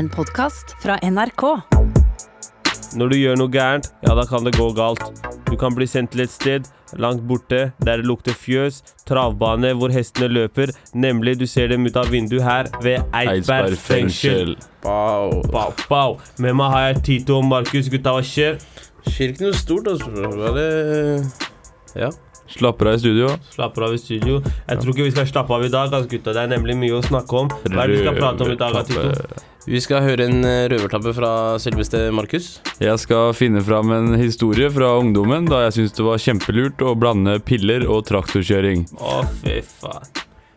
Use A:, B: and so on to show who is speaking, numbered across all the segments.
A: En podkast fra NRK.
B: Når du gjør noe gærent, ja, da kan det gå galt. Du kan bli sendt til et sted langt borte der det lukter fjøs, travbane hvor hestene løper, nemlig du ser dem ut av vinduet her ved Eidsberg fengsel.
C: Wow.
B: Pow, pow. Med meg har jeg Tito og Markus. Gutta, hva skjer?
C: Skjer ikke noe stort, altså. Bare Ja.
D: Slapper av i studio.
B: Slapper av i studio. Jeg tror ikke vi skal slappe av i dag, altså, gutta. Det er nemlig mye å snakke om. Hva er det vi skal prate om i dag, Tito?
C: Vi skal høre en eh, røvertabbe fra selveste Markus.
D: Jeg skal finne fram en historie fra ungdommen da jeg syntes det var kjempelurt å blande piller og traktorkjøring.
B: Å, fy faen.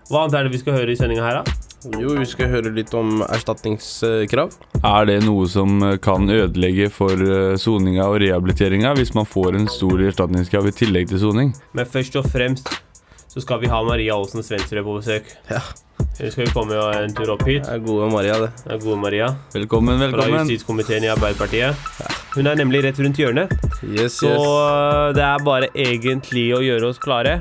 B: Hva annet er det vi skal høre i sendinga her, da?
C: Jo, vi skal høre litt om erstatningskrav.
D: Er det noe som kan ødelegge for eh, soninga og rehabiliteringa hvis man får en stor erstatningskrav i tillegg til soning?
B: Men først og fremst så skal vi ha Maria Aasen Svendsrud på besøk.
C: Ja.
B: Hun skal jo komme en tur opp hit.
C: Det er gode Maria, det.
B: Det er gode Maria
D: Velkommen, velkommen.
B: fra justiskomiteen i Arbeiderpartiet. Hun er nemlig rett rundt hjørnet,
C: Yes,
B: så
C: yes.
B: Så det er bare egentlig å gjøre oss klare.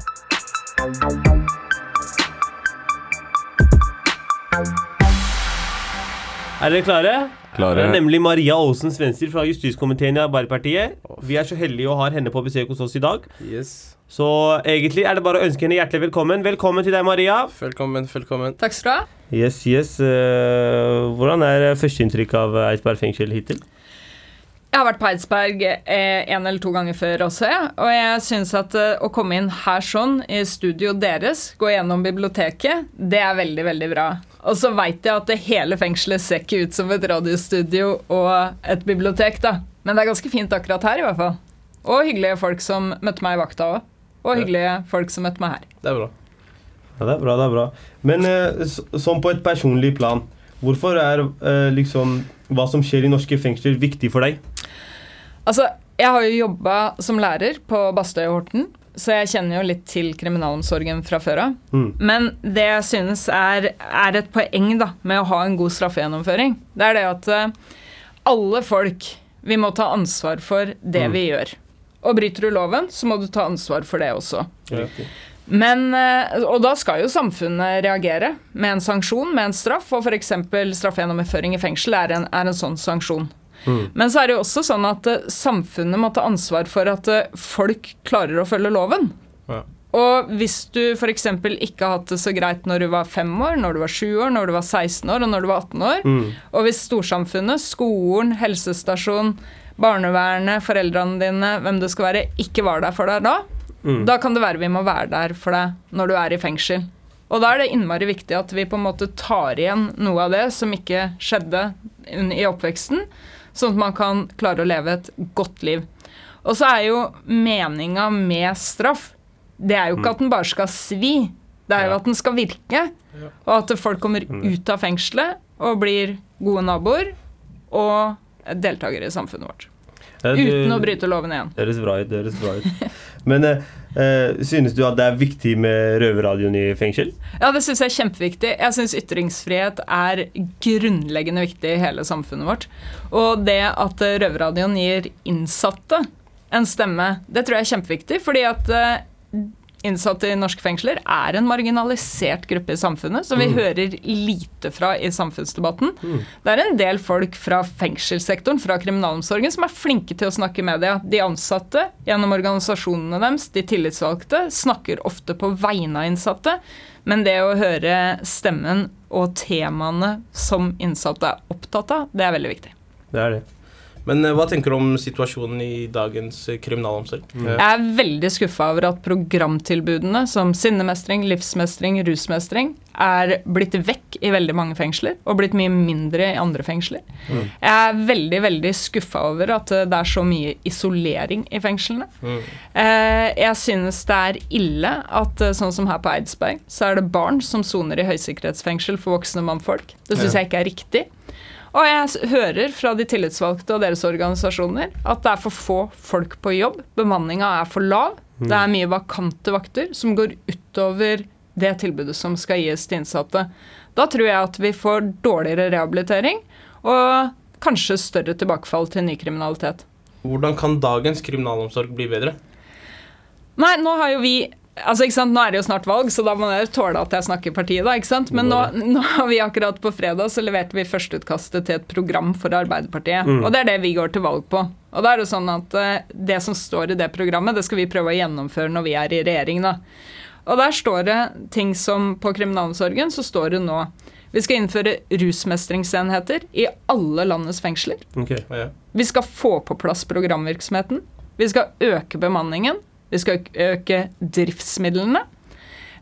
B: Er dere klare?
D: Klare.
B: Det er nemlig Maria Aasen Svensrud fra justiskomiteen i Arbeiderpartiet. Vi er så heldige å ha henne på besøk hos oss i dag.
C: yes.
B: Så egentlig er det bare å ønske henne hjertelig velkommen. Velkommen til deg, Maria.
C: Velkommen, velkommen.
E: Takk skal du ha.
B: Yes, yes. eh, hvordan er førsteinntrykket av Eidsberg fengsel hittil?
E: Jeg har vært på Eidsberg eh, en eller to ganger før også. Og jeg syns at eh, å komme inn her sånn, i studio deres, gå gjennom biblioteket, det er veldig, veldig bra. Og så veit jeg at det hele fengselet ser ikke ut som et radiostudio og et bibliotek, da. Men det er ganske fint akkurat her, i hvert fall. Og hyggelige folk som møtte meg i vakta òg. Og hyggelige folk som møtte meg her.
C: Det er bra.
B: Ja, det er bra, det er bra. Men eh, sånn på et personlig plan, hvorfor er eh, liksom hva som skjer i norske fengsler, viktig for deg?
E: Altså, jeg har jo jobba som lærer på Bastøy og Horten, så jeg kjenner jo litt til kriminalomsorgen fra før av.
B: Mm.
E: Men det jeg synes er, er et poeng da, med å ha en god straffegjennomføring, det er det at eh, alle folk Vi må ta ansvar for det
B: Mm.
E: vi gjør. Og bryter du loven, så må du ta ansvar for det også.
B: Riktig.
E: Men, eh, og da skal jo samfunnet reagere med en sanksjon, med en straff, og f.eks. straffegjennomføring i fengsel er en, er en sånn sanksjon.
B: Mm.
E: Men så er det jo også sånn at eh, samfunnet må ta ansvar for at eh, folk klarer å følge loven.
C: Ja.
E: Og hvis du f.eks. ikke har hatt det så greit når du var fem år, når du var sju år, når du var 16 år og når du var 18 år,
B: Mm.
E: og hvis storsamfunnet, skolen, helsestasjon, barnevernet, foreldrene dine, hvem det skal være, ikke var der for deg da,
B: Mm.
E: da kan det være vi må være der for deg når du er i fengsel. Og da er det innmari viktig at vi på en måte tar igjen noe av det som ikke skjedde i oppveksten, sånn at man kan klare å leve et godt liv. Og så er jo meninga med straff Det er jo ikke at den bare skal svi, det er jo at den skal virke. Og at folk kommer ut av fengselet og blir gode naboer og deltakere i samfunnet vårt.
B: Ja, du-
E: Uten å bryte loven igjen.
B: Det høres bra ut. det høres bra ut. Men eh, eh, synes du at det er viktig med røverradioen i fengsel?
E: Ja, det syns jeg er kjempeviktig. Jeg syns ytringsfrihet er grunnleggende viktig i hele samfunnet vårt. Og det at eh, Røverradioen gir innsatte en stemme, det tror jeg er kjempeviktig. Fordi at eh, innsatte i norske fengsler er en marginalisert gruppe i samfunnet, som vi hører lite fra i samfunnsdebatten. Det er en del folk fra fengselssektoren, fra kriminalomsorgen, som er flinke til å snakke i media. De ansatte, gjennom organisasjonene deres, de tillitsvalgte, snakker ofte på vegne av innsatte. Men det å høre stemmen og temaene som innsatte er opptatt av, det er veldig viktig.
B: Det er det.
C: Men eh, hva tenker du om situasjonen i dagens eh, kriminalomsorg? Mm.
E: Jeg er veldig skuffa over at programtilbudene som sinnemestring, livsmestring, rusmestring er blitt vekk i veldig mange fengsler, og blitt mye mindre i andre fengsler. Jeg er veldig, veldig skuffa over at eh, det er så mye isolering i fengslene.
C: Mm.
E: Eh, Jeg synes det er ille at eh, sånn som her på Eidsberg, så er det barn som soner i høysikkerhetsfengsel for voksne mannfolk. Det syns jeg ikke er riktig. Og jeg hører fra de tillitsvalgte og deres organisasjoner at det er for få folk på jobb. Bemanninga er for lav. Det er mye vakante vakter som går utover det tilbudet som skal gis til innsatte. Da tror jeg at vi får dårligere rehabilitering og kanskje større tilbakefall til ny kriminalitet.
C: Hvordan kan dagens kriminalomsorg bli bedre?
E: Nei, nå har jo vi Altså, ikke sant? Nå er det jo snart valg, så da må dere tåle at jeg snakker partiet. da, ikke sant? Men nå, nå har vi akkurat på fredag så leverte vi førsteutkastet til et program for Arbeiderpartiet. Og det er det vi går til valg på. Og da er det sånn at eh, det som står i det programmet, det skal vi prøve å gjennomføre når vi er i regjering. da. Og der står det ting som på kriminalomsorgen så står det nå vi skal innføre rusmestringsenheter i alle landets fengsler.
B: Ok.
C: Ja.
E: Vi skal få på plass programvirksomheten. Vi skal øke bemanningen. Vi skal øke driftsmidlene.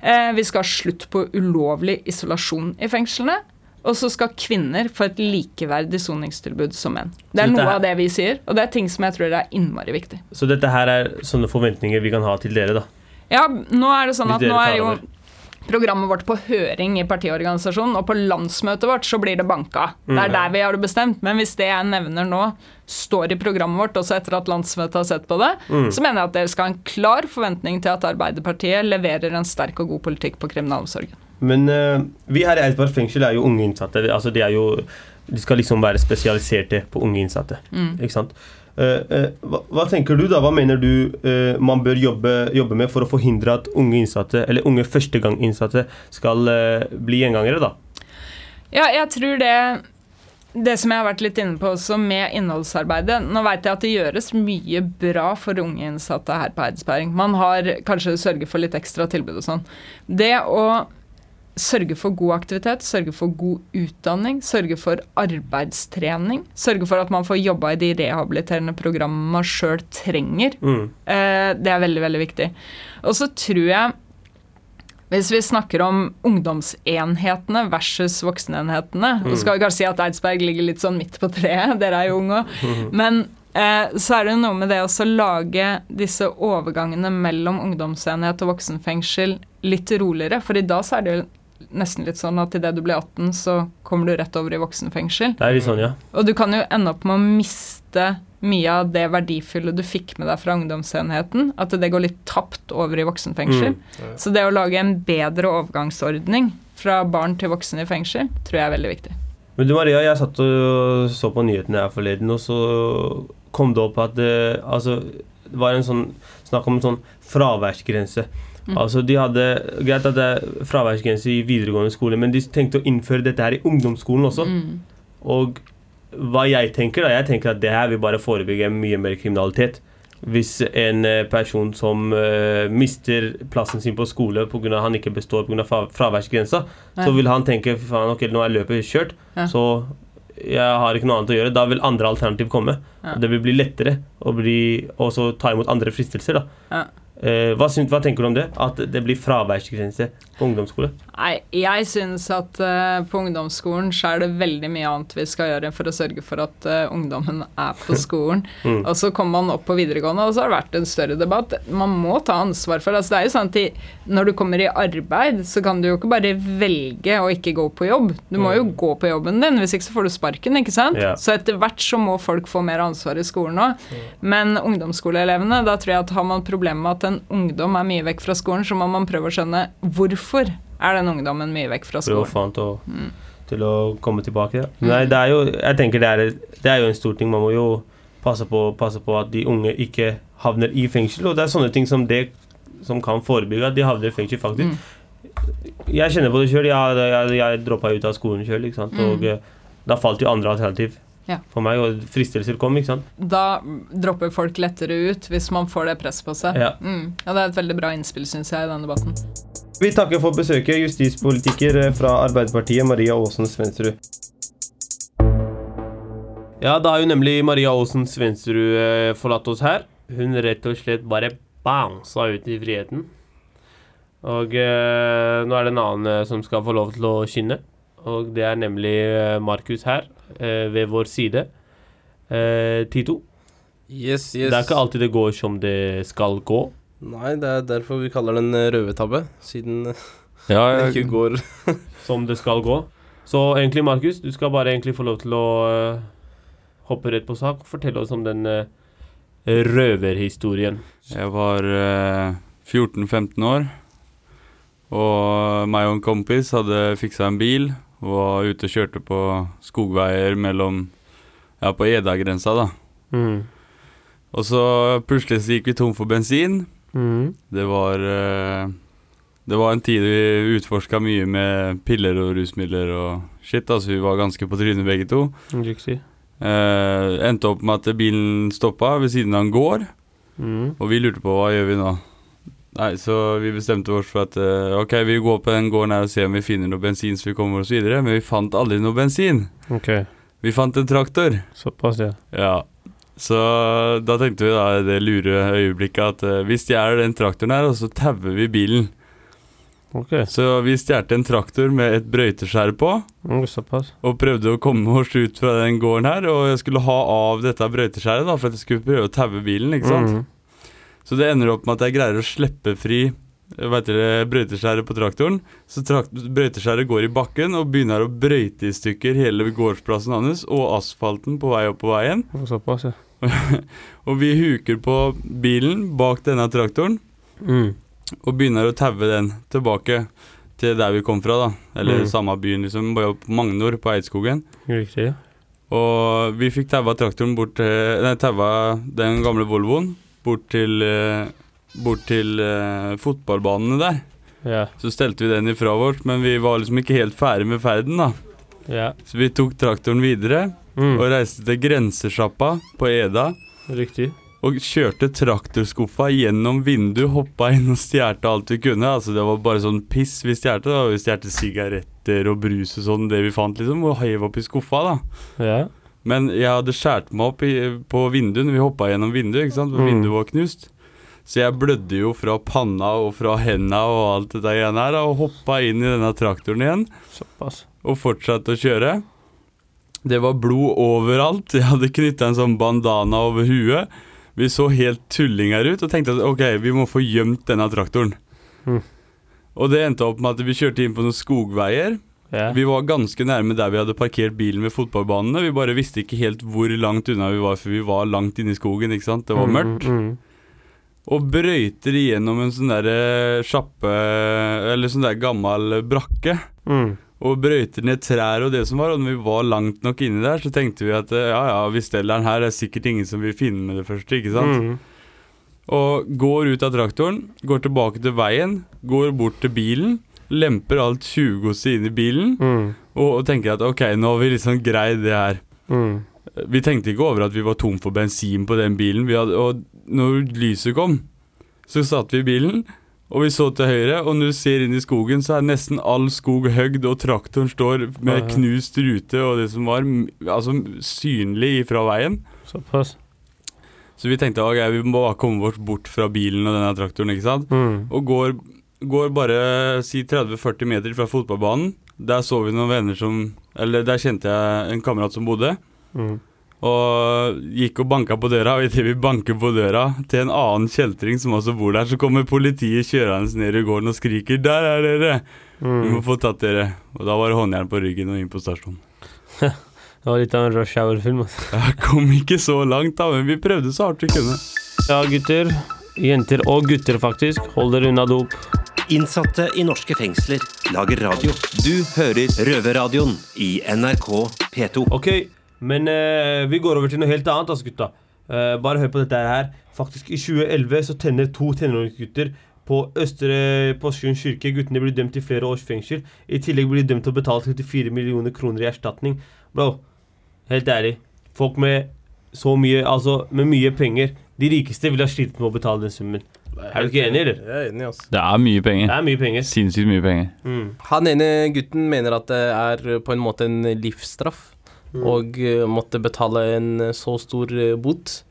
E: Eh, vi skal ha slutt på ulovlig isolasjon i fengslene. Og så skal kvinner få et likeverdig soningstilbud som menn. Det er
B: dette
E: noe av det vi sier, og det er ting som jeg tror er innmari viktig.
B: Så dette her er sånne forventninger vi kan ha til dere, da.
E: Ja, nå er det sånn at nå er jo. Programmet vårt på høring i partiorganisasjonen, og på landsmøtet vårt så blir det banka. Det er der vi har det bestemt. Men hvis det jeg nevner nå, står i programmet vårt, også etter at landsmøtet har sett på det, så mener jeg at dere skal ha en klar forventning til at Arbeiderpartiet leverer en sterk og god politikk på kriminalomsorgen.
B: Men uh, vi her i Eidsberg fengsel er jo unge innsatte. Altså, de, er jo, de skal liksom være spesialiserte på unge innsatte. Ikke sant? Eh, eh, hva, hva tenker du, da? Hva mener du eh, man bør jobbe, jobbe med for å forhindre at unge innsatte, eller unge førsteganginnsatte, skal eh, bli gjengangere, da?
E: Ja, jeg tror det det som jeg har vært litt inne på også med innholdsarbeidet Nå vet jeg at det gjøres mye bra for unge innsatte her på Eidsberg. Man har kanskje sørget for litt ekstra tilbud og sånn. Det å sørge for god aktivitet, sørge for god utdanning, sørge for arbeidstrening, sørge for at man får jobba i de rehabiliterende programmene man sjøl trenger,
B: Mm.
E: Eh, det er veldig, veldig viktig. Og så tror jeg hvis vi snakker om ungdomsenhetene versus voksenenhetene
B: Mm.
E: Skal vi kanskje si at Eidsberg ligger litt sånn midt på treet, dere er jo unge òg. Men eh, så er det noe med det å lage disse overgangene mellom ungdomsenhet og voksenfengsel litt roligere. For i dag så er det jo nesten litt sånn at idet du blir 18, så kommer du rett over i voksenfengsel.
B: Det er litt sånn, ja.
E: Og du kan jo ende opp med å miste mye av det verdifulle du fikk med deg fra ungdomsenheten. At det går litt tapt over i voksenfengsel.
B: Mm.
E: Så det å lage en bedre overgangsordning fra barn til voksen i fengsel, tror jeg er veldig viktig.
B: Men du Maria, jeg satt og så på nyhetene her forleden, og så kom det opp at det, altså, det var en sånn snakk om en sånn fraværsgrense. Altså de hadde, Greit at det er fraværsgrense i videregående skole, men de tenkte å innføre dette her i ungdomsskolen også. Og hva jeg tenker, da, jeg tenker at det her vil bare forebygge mye mer kriminalitet. Hvis en eh, person som uh, mister plassen sin på skole pga. han ikke består pga. fraværsgrensa, fraværsgrensa, så vil han tenke faen, ok, nå er løpet kjørt,
E: Ja.
B: så jeg har ikke noe annet å gjøre. Da vil andre alternativ komme.
E: Ja.
B: Det vil bli lettere å bli, ta imot andre fristelser. da.
E: Ja.
B: Eh, hva, synes, hva tenker du om det? At det blir fraværsgrense på ungdomsskole?
E: Nei, jeg syns at uh, på ungdomsskolen så er det veldig mye annet vi skal gjøre for å sørge for at uh, ungdommen er på skolen.
B: Mm.
E: Og så kommer man opp på videregående, og så har det vært en større debatt. Man må ta ansvar for det. Altså, det er jo sånn at de, Når du kommer i arbeid, så kan du jo ikke bare velge å ikke gå på jobb. Du må jo gå på jobben din, hvis ikke så får du sparken, ikke sant?
B: Yeah.
E: Så etter hvert så må folk få mer ansvar i skolen òg. Men ungdomsskoleelevene, da tror jeg at har man problemer med at en ungdom er mye vekk fra skolen, så må man prøve å skjønne hvorfor er den ungdommen mye vekk fra
B: skolen. Prøv
E: å
B: få han til å,
E: Mm.
B: til å komme tilbake. Nei, det er jo Jeg tenker det er, det er jo en stor ting. Man må jo passe på, passe på at de unge ikke havner i fengsel. Og det er sånne ting som det som kan forebygge at de havner i fengsel, faktisk.
E: Mm.
B: Jeg kjenner på det sjøl. Jeg, jeg, jeg droppa ut av skolen sjøl.
E: Mm.
B: Og eh, da falt jo andre alternativ
E: Ja.
B: for meg, og fristelser kom, ikke sant.
E: Da dropper folk lettere ut hvis man får det presset på seg.
B: Ja.
E: Mm. ja, Det er et veldig bra innspill, syns jeg, i denne debatten.
B: Vi takker for besøket, justispolitiker fra Arbeiderpartiet, Maria Aasen Svendsrud. Ja, da har jo nemlig Maria Aasen Svensrud eh, forlatt oss her. Hun rett og slett bare bounsa ut i friheten. Og eh, nå er det en annen eh, som skal få lov til å skinne. Og det er nemlig eh, Markus her, ved vår side. Eh, Tito,
C: Yes, yes.
B: det er ikke alltid det går som det skal gå.
C: Nei, det er derfor vi kaller den eh, røde tabbe, siden eh,
D: Ja,
C: det ikke går
B: som det skal gå. Så egentlig, Markus, du skal bare egentlig få lov til å uh, hoppe rett på sak og fortelle oss om den uh, røverhistorien.
D: jeg var uh, 14-15 år, og meg og en kompis hadde fiksa en bil var ute og kjørte på skogveier mellom Ja, på Eda-grensa, da.
B: Mm.
D: Og så plutselig så gikk vi tom for bensin,
B: Mm.
D: Det var eh, Det var en tid vi utforska mye med piller og rusmidler og shit. Altså, vi var ganske på trynet begge to.
B: Riktig.
D: Eh, endte opp med at bilen stoppa ved siden av en gård,
B: Mm.
D: og vi lurte på hva gjør vi nå. Nei, Så vi bestemte oss for at uh, ok, vi går på den gården her og ser om vi finner noe bensin så vi kommer oss videre. Men vi fant aldri noe bensin.
B: Ok,
D: Vi fant en traktor.
B: såpass, ja.
D: Ja. Så da tenkte vi da i det lure øyeblikket at uh, vi stjeler den traktoren her, og så tauer vi bilen.
B: Ok,
D: Så vi stjal en traktor med et brøyteskjær på,
B: mm, såpass.
D: og prøvde å komme oss ut fra den gården her. Og jeg skulle ha av dette brøyteskjæret, da, for at jeg skulle prøve å taue bilen, ikke sant.
B: Mm.
D: Så det ender opp med at jeg greier å slippe fri vet brøyteskjæret på traktoren. Så trakt brøyteskjæret går i bakken og begynner å brøyte i stykker hele gårdsplassen hans og asfalten på vei opp på veien.
B: Såpass, ja.
D: Og vi huker på bilen bak denne traktoren
B: Mm.
D: og begynner å taue den tilbake til der vi kom fra, da. Eller
B: Mm.
D: samme byen, liksom. Bare på Magnor, på Eidskogen.
B: Riktig.
D: Og vi fikk taua traktoren bort til Nei, taua den gamle Volvoen bort til eh, Bort til eh, fotballbanene der.
B: Ja.
D: Så stelte vi den ifra vårt, men vi var liksom ikke helt ferdig med ferden, da.
B: Ja.
D: Så vi tok traktoren videre
B: Mm.
D: og reiste til grensesjappa på Eda.
B: Riktig.
D: Og kjørte traktorskuffa gjennom vinduet, hoppa inn og stjal alt vi kunne. Altså Det var bare sånn piss vi stjal. Vi stjal sigaretter og brus og sånn, det vi fant, liksom, og heiv i skuffa. da
B: Ja.
D: Men jeg hadde skåret meg opp i, på vinduet vi hoppa gjennom vinduet, ikke sant? For
B: Mm.
D: vinduet var knust. Så jeg blødde jo fra panna og fra henda og alt det der igjen her, og hoppa inn i denne traktoren igjen
B: Såpass.
D: og fortsatte å kjøre. Det var blod overalt. Jeg hadde knytta en sånn bandana over huet. Vi så helt tullinger ut og tenkte at ok, vi må få gjemt denne traktoren.
B: Mm.
D: Og det endte opp med at vi kjørte inn på noen skogveier.
B: Ja.
D: Vi var ganske nærme der vi hadde parkert bilen ved fotballbanene. Vi bare visste ikke helt hvor langt unna vi var, for vi var langt inne i skogen. ikke sant? Det var mørkt.
B: Mm.
D: Og brøyter igjennom en sånn derre sjappe Eller sånn der gammel brakke.
B: Mm.
D: Og brøyter ned trær og det som var. Og når vi var langt nok inni der, så tenkte vi at ja ja, vi steller den her. Det er sikkert ingen som vil finne med det første, ikke sant?
B: Mm.
D: Og går ut av traktoren, går tilbake til veien, går bort til bilen, lemper alt tjuvgodset inn i bilen,
B: Mm.
D: og, og tenker at ok, nå har vi liksom greid det her.
B: Mm.
D: Vi tenkte ikke over at vi var tom for bensin på den bilen, vi hadde, og når lyset kom, så satt vi i bilen, og vi så til høyre, og når du ser inn i skogen, så er nesten all skog høgd, og traktoren står med knust rute og det som var altså, synlig fra veien.
B: Såpass.
D: Så vi tenkte ok, vi må bare komme oss bort fra bilen og denne traktoren, ikke sant?
B: Mm.
D: Og går, går bare si 30-40 meter fra fotballbanen. Der så vi noen venner som Eller der kjente jeg en kamerat som bodde.
B: Mm.
D: Og gikk og banka på døra, og idet vi banker på døra til en annen kjeltring som også bor der, så kommer politiet kjørende ned i gården og skriker 'Der er dere! Vi må
B: Mm.
D: få tatt dere!' Og da var det håndjern på ryggen og inn på stasjonen.
B: Det var litt av en rush hour-film. Altså.
D: Jeg kom ikke så langt, da, men vi prøvde så hardt vi kunne.
B: Ja, gutter. Jenter og gutter, faktisk. Hold dere unna dop.
F: Innsatte i norske fengsler lager radio. Du hører Røverradioen i NRK P2.
B: Ok, men eh, vi går over til noe helt annet, altså, gutta. Eh, bare hør på dette her. Faktisk, i 2011 så tenner to tenåringsgutter på Østre Porsgrunn kirke. Guttene blir dømt til flere års fengsel. I tillegg blir de dømt til å betale 34 millioner kroner i erstatning. Bro, helt ærlig. Folk med så mye, altså med mye penger De rikeste ville ha slitt med å betale den summen. Er du ikke enig, eller?
C: Jeg er enig, altså.
D: Det er mye penger.
B: Det er mye penger.
D: Sinnssykt mye penger.
B: Mm.
C: Han ene gutten mener at det er på en måte en livsstraff og eh, måtte betale en eh, så stor eh, bot.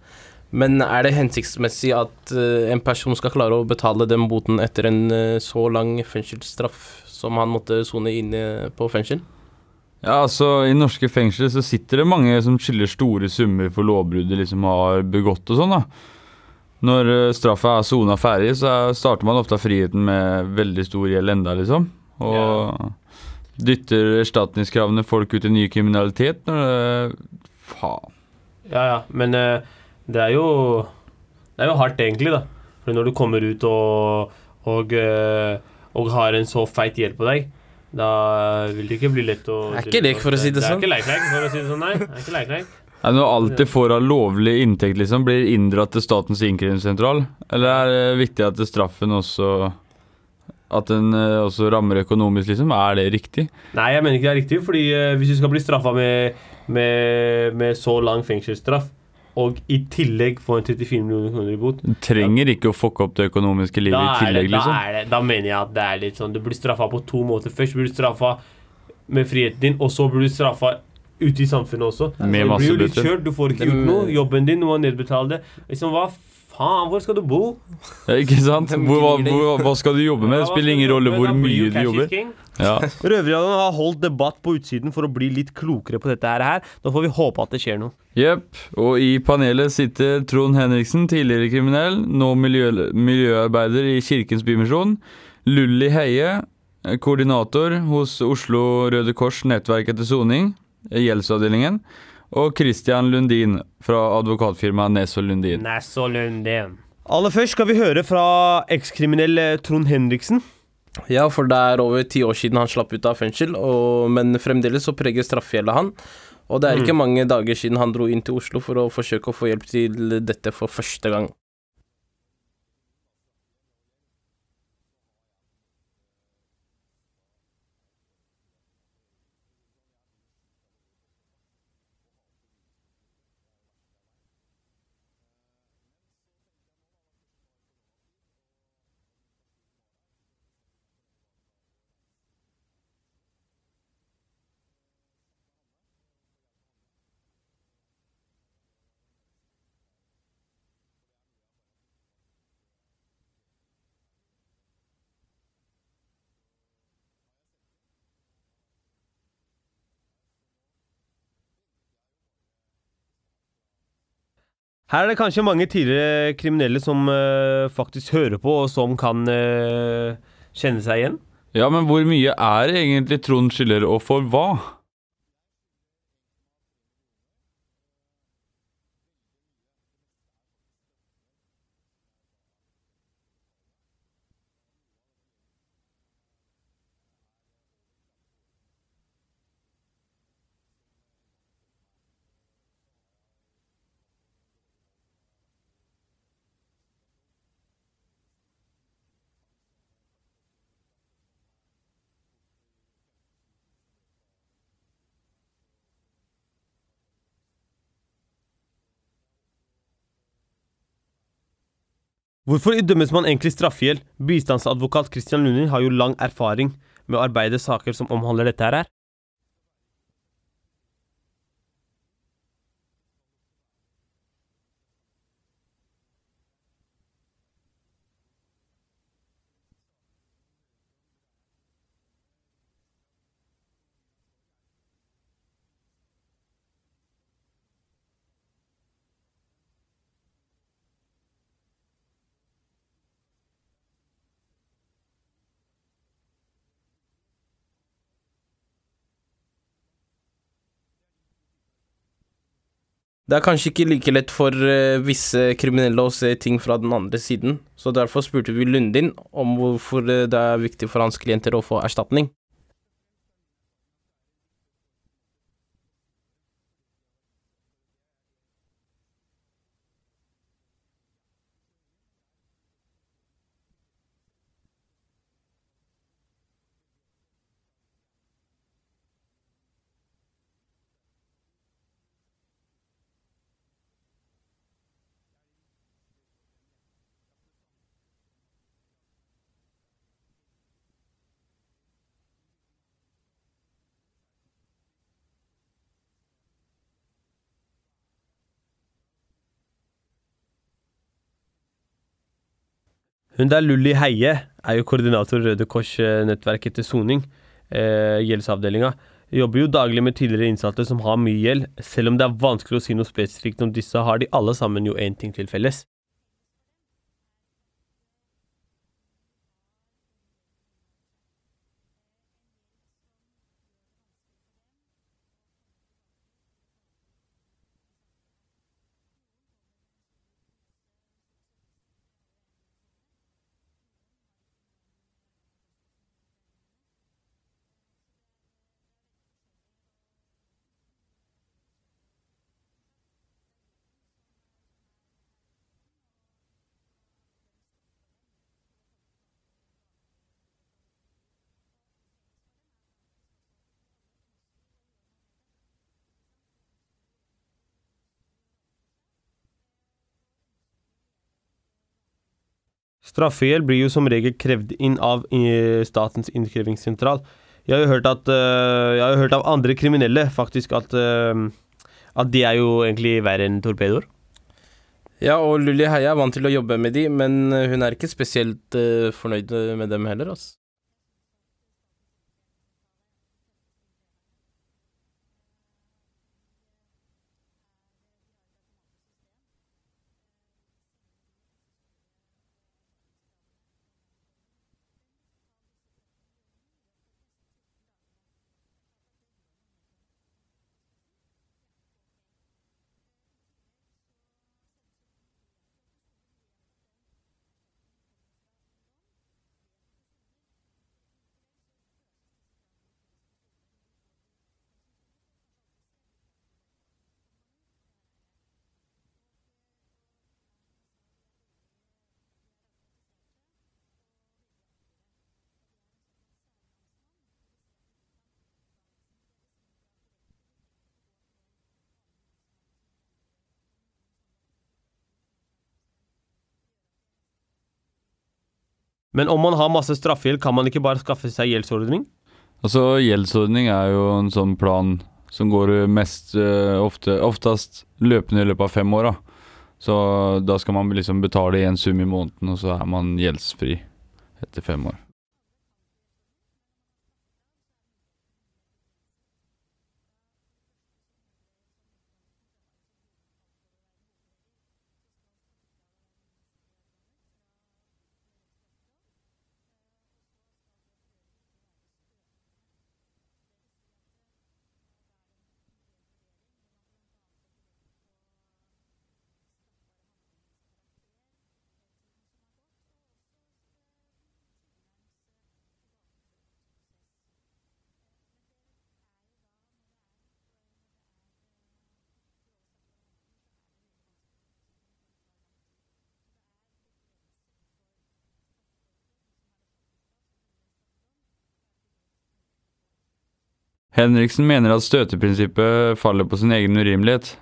C: Men er det hensiktsmessig at eh, en person skal klare å betale den boten etter en eh, så lang fengselsstraff som han måtte sone inne på fengsel?
D: Ja, altså I norske fengsler så sitter det mange som skylder store summer for lovbrudd de liksom har begått og sånn. da. Når uh, straffa er sona ferdig, så er- starter man ofte av friheten med veldig stor gjeld enda, liksom. Og dytter erstatningskravene folk ut i ny kriminalitet når det Faen.
B: Ja, ja, men eh, det er jo Det er jo hardt, egentlig, da. For når du kommer ut og og, eh, og har en så feit gjeld på deg, da vil det ikke bli lett å
C: Det er ikke lek, for å si det
B: Det
C: sånn.
B: er ikke leik-leik, for å si det sånn, nei. Det er ikke leik-leik.
D: Er det noe alt de får av lovlig inntekt, liksom, blir inndratt til Statens innkrevingssentral? Eller er det viktig at straffen også At den eh, også rammer økonomisk, liksom? Er det riktig?
B: Nei, jeg mener ikke det er riktig, fordi eh, hvis du skal bli straffa med, med, med så lang fengselsstraff, og i tillegg få en 34 millioner kroner i bot
D: Du trenger ikke å fucke opp det økonomiske livet i
B: tillegg, det, da,
D: liksom.
B: er det, da mener jeg at det er litt sånn Du blir straffa på to måter. Først blir du straffa med friheten din, og så blir du straffa ute i samfunnet også.
D: Med
B: masse det
D: Du
B: blir jo litt kjørt. Du får ikke gjort noe. Jobben din, du må nedbetale det. Liksom, hva faen? Hvor skal du bo?
D: Ikke sant? Hvor, hva, hvor, hva skal du jobbe med? Det spiller ingen rolle hvor mye du jobber. Ja.
B: Røverradioen har holdt debatt på utsiden for å bli litt klokere på dette her. Da får vi håpe at det skjer noe.
D: Jepp. Og i panelet sitter Trond Henriksen, tidligere kriminell, nå miljø, miljøarbeider i Kirkens Bymisjon. Lulli Heie, koordinator hos Oslo Røde Kors nettverk etter soning, gjeldsavdelingen. Og Christian Lundin fra advokatfirmaet og Lundin.
B: Nasso Lundin. Aller først skal vi høre fra ekskriminell eh, Trond Henriksen.
G: Ja, for det er over ti år siden han slapp ut av fengsel, og, men fremdeles så preger straffegjelda han. Og det er ikke mange dager siden han dro inn til Oslo for å forsøke å få hjelp til dette for første gang.
B: Her er det kanskje mange tidligere kriminelle som uh, faktisk hører på, og som kan uh, kjenne seg igjen.
D: Ja, men hvor mye er egentlig Trond skylder, og for hva?
B: Hvorfor idømmes man egentlig straffegjeld? Bistandsadvokat Christian Lundin har jo lang erfaring med å arbeide saker som omhandler dette her.
G: Det er kanskje ikke like lett for uh, visse kriminelle å se ting fra den andre siden, så derfor spurte vi Lundin om hvorfor eh, det er viktig for hans klienter å få erstatning.
B: Hun der Lulli Heie er jo koordinator Røde Kors-nettverket til soning, eh, gjeldsavdelinga. Jobber jo daglig med tidligere innsatte som har mye gjeld. Selv om det er vanskelig å si noe spesifikt om disse, har de alle sammen jo én ting til felles.
H: Straffegjeld blir jo som regel krevd inn av Statens innkrevingssentral. Jeg har at, eh, jeg har jo hørt av andre kriminelle faktisk at, eh, at de er jo egentlig verre enn torpedoer.
C: Ja, og Lulli Heia er vant til å jobbe med de, men hun er ikke spesielt eh, fornøyd med dem heller, altså.
H: Men om man har masse straffegjeld, kan man ikke bare skaffe seg gjeldsordning?
G: Altså, gjeldsordning er jo en sånn plan som går mest eh, ofte, oftest løpende i løpet av fem år. da. Så da skal man liksom betale en sum i måneden, og så er man gjeldsfri etter fem år. Henriksen mener at støteprinsippet faller på sin egen urimelighet.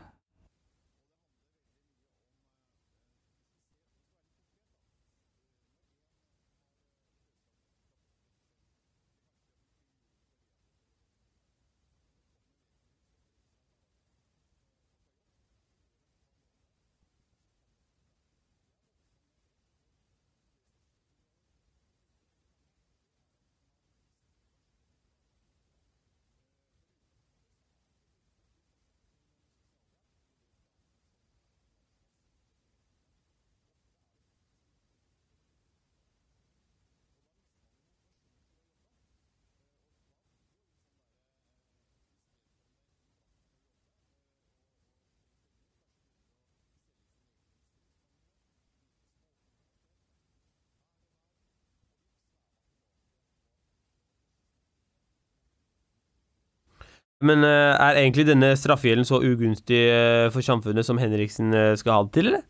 H: Men eh, er egentlig denne straffegjelden så ugunstig eh, for samfunnet som Henriksen eh, skal ha det til, eller?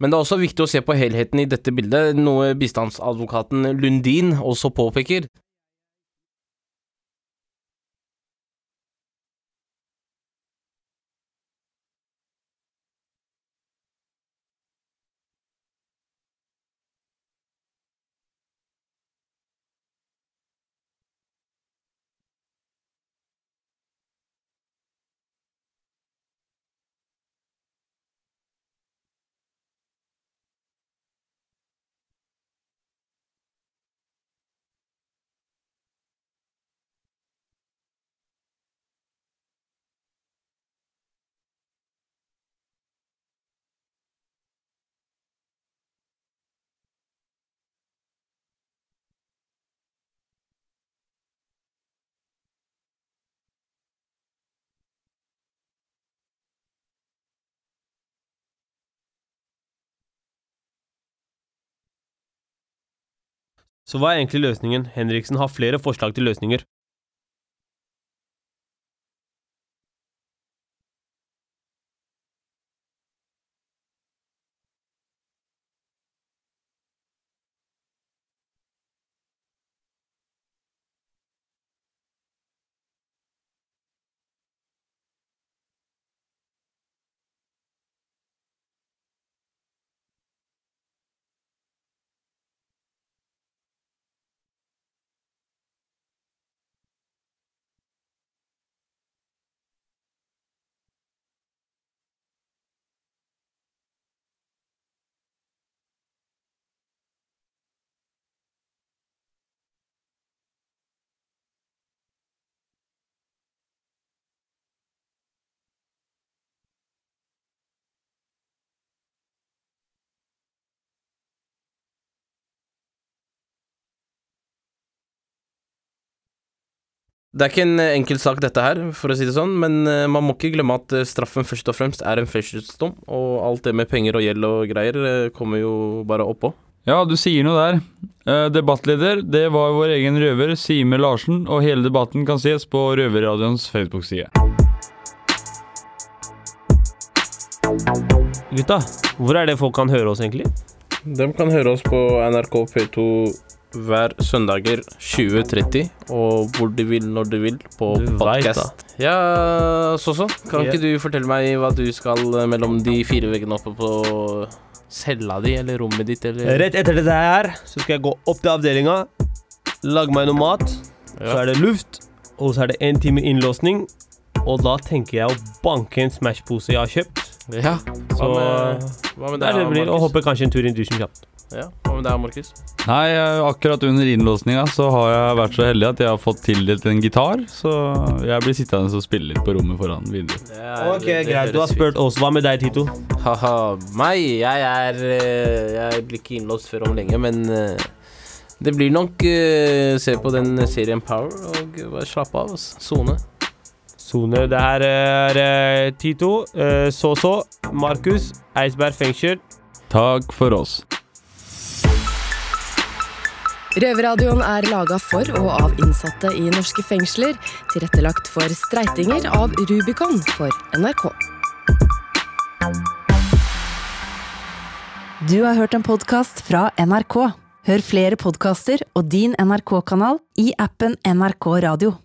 C: Men det er også viktig å se på helheten i dette bildet, noe bistandsadvokaten Lundin også påpeker.
B: Så hva er egentlig løsningen? Henriksen har flere forslag til løsninger.
C: Det er ikke en eh, enkel sak, dette her, for å si det sånn, men eh, man må ikke glemme at eh, straffen først og fremst er en fengselsdom, og alt det med penger og gjeld og greier kommer jo bare oppå.
D: Ja, du sier noe der. Eh, debattleder, det var vår egen røver, Sime Larsen, og hele debatten kan ses på Røverradioens Facebook-side.
B: Gutta, hvor er det folk kan høre oss, egentlig?
C: De kan høre oss på NRK P2 hver søndager 20.30, og hvor de vil, når de vil, på
B: podkast. Ja,
C: så Ja, Soso, kan
B: yeah.
C: ikke du fortelle meg hva du skal eh, mellom de fire veggene oppe på cella di, eller rommet ditt, eller
B: Rett etter dette her så skal jeg gå opp til avdelinga, lage meg noe mat, så er det luft, og så er det én time innlåsning. Og da tenker jeg å banke en Smash-pose jeg har kjøpt.
C: Ja. Hva
B: Så
C: med, hva med
B: det er det blir,
C: å
B: hoppe kanskje en tur i dusjen kjapt.
C: Ja, hva med deg, Markus?
D: Nei, akkurat under innlåsninga så har jeg vært så heldig at jeg har fått tildelt en gitar, så jeg blir sittende og spille litt på rommet foran vinduet.
C: Er-
B: Ok,
C: det- det
B: greit. Du har spurt oss. Hva med deg, Tito?
C: Haha, meg, jeg er eh, Jeg blir ikke innlåst før om lenge, men eh, det blir nok uh, se på den serien Power og bare slappe av. Sone. Sone.
B: Sone. Det her er eh, Tito, eh, Så-Så, Markus, Eidsberg fengsel.
D: Takk for oss.
I: Røverradioen er laga for og av innsatte i norske fengsler. Tilrettelagt for streitinger av Rubicon for NRK.
A: Du har hørt en podkast fra NRK. Hør flere podkaster og din NRK-kanal i appen NRK Radio.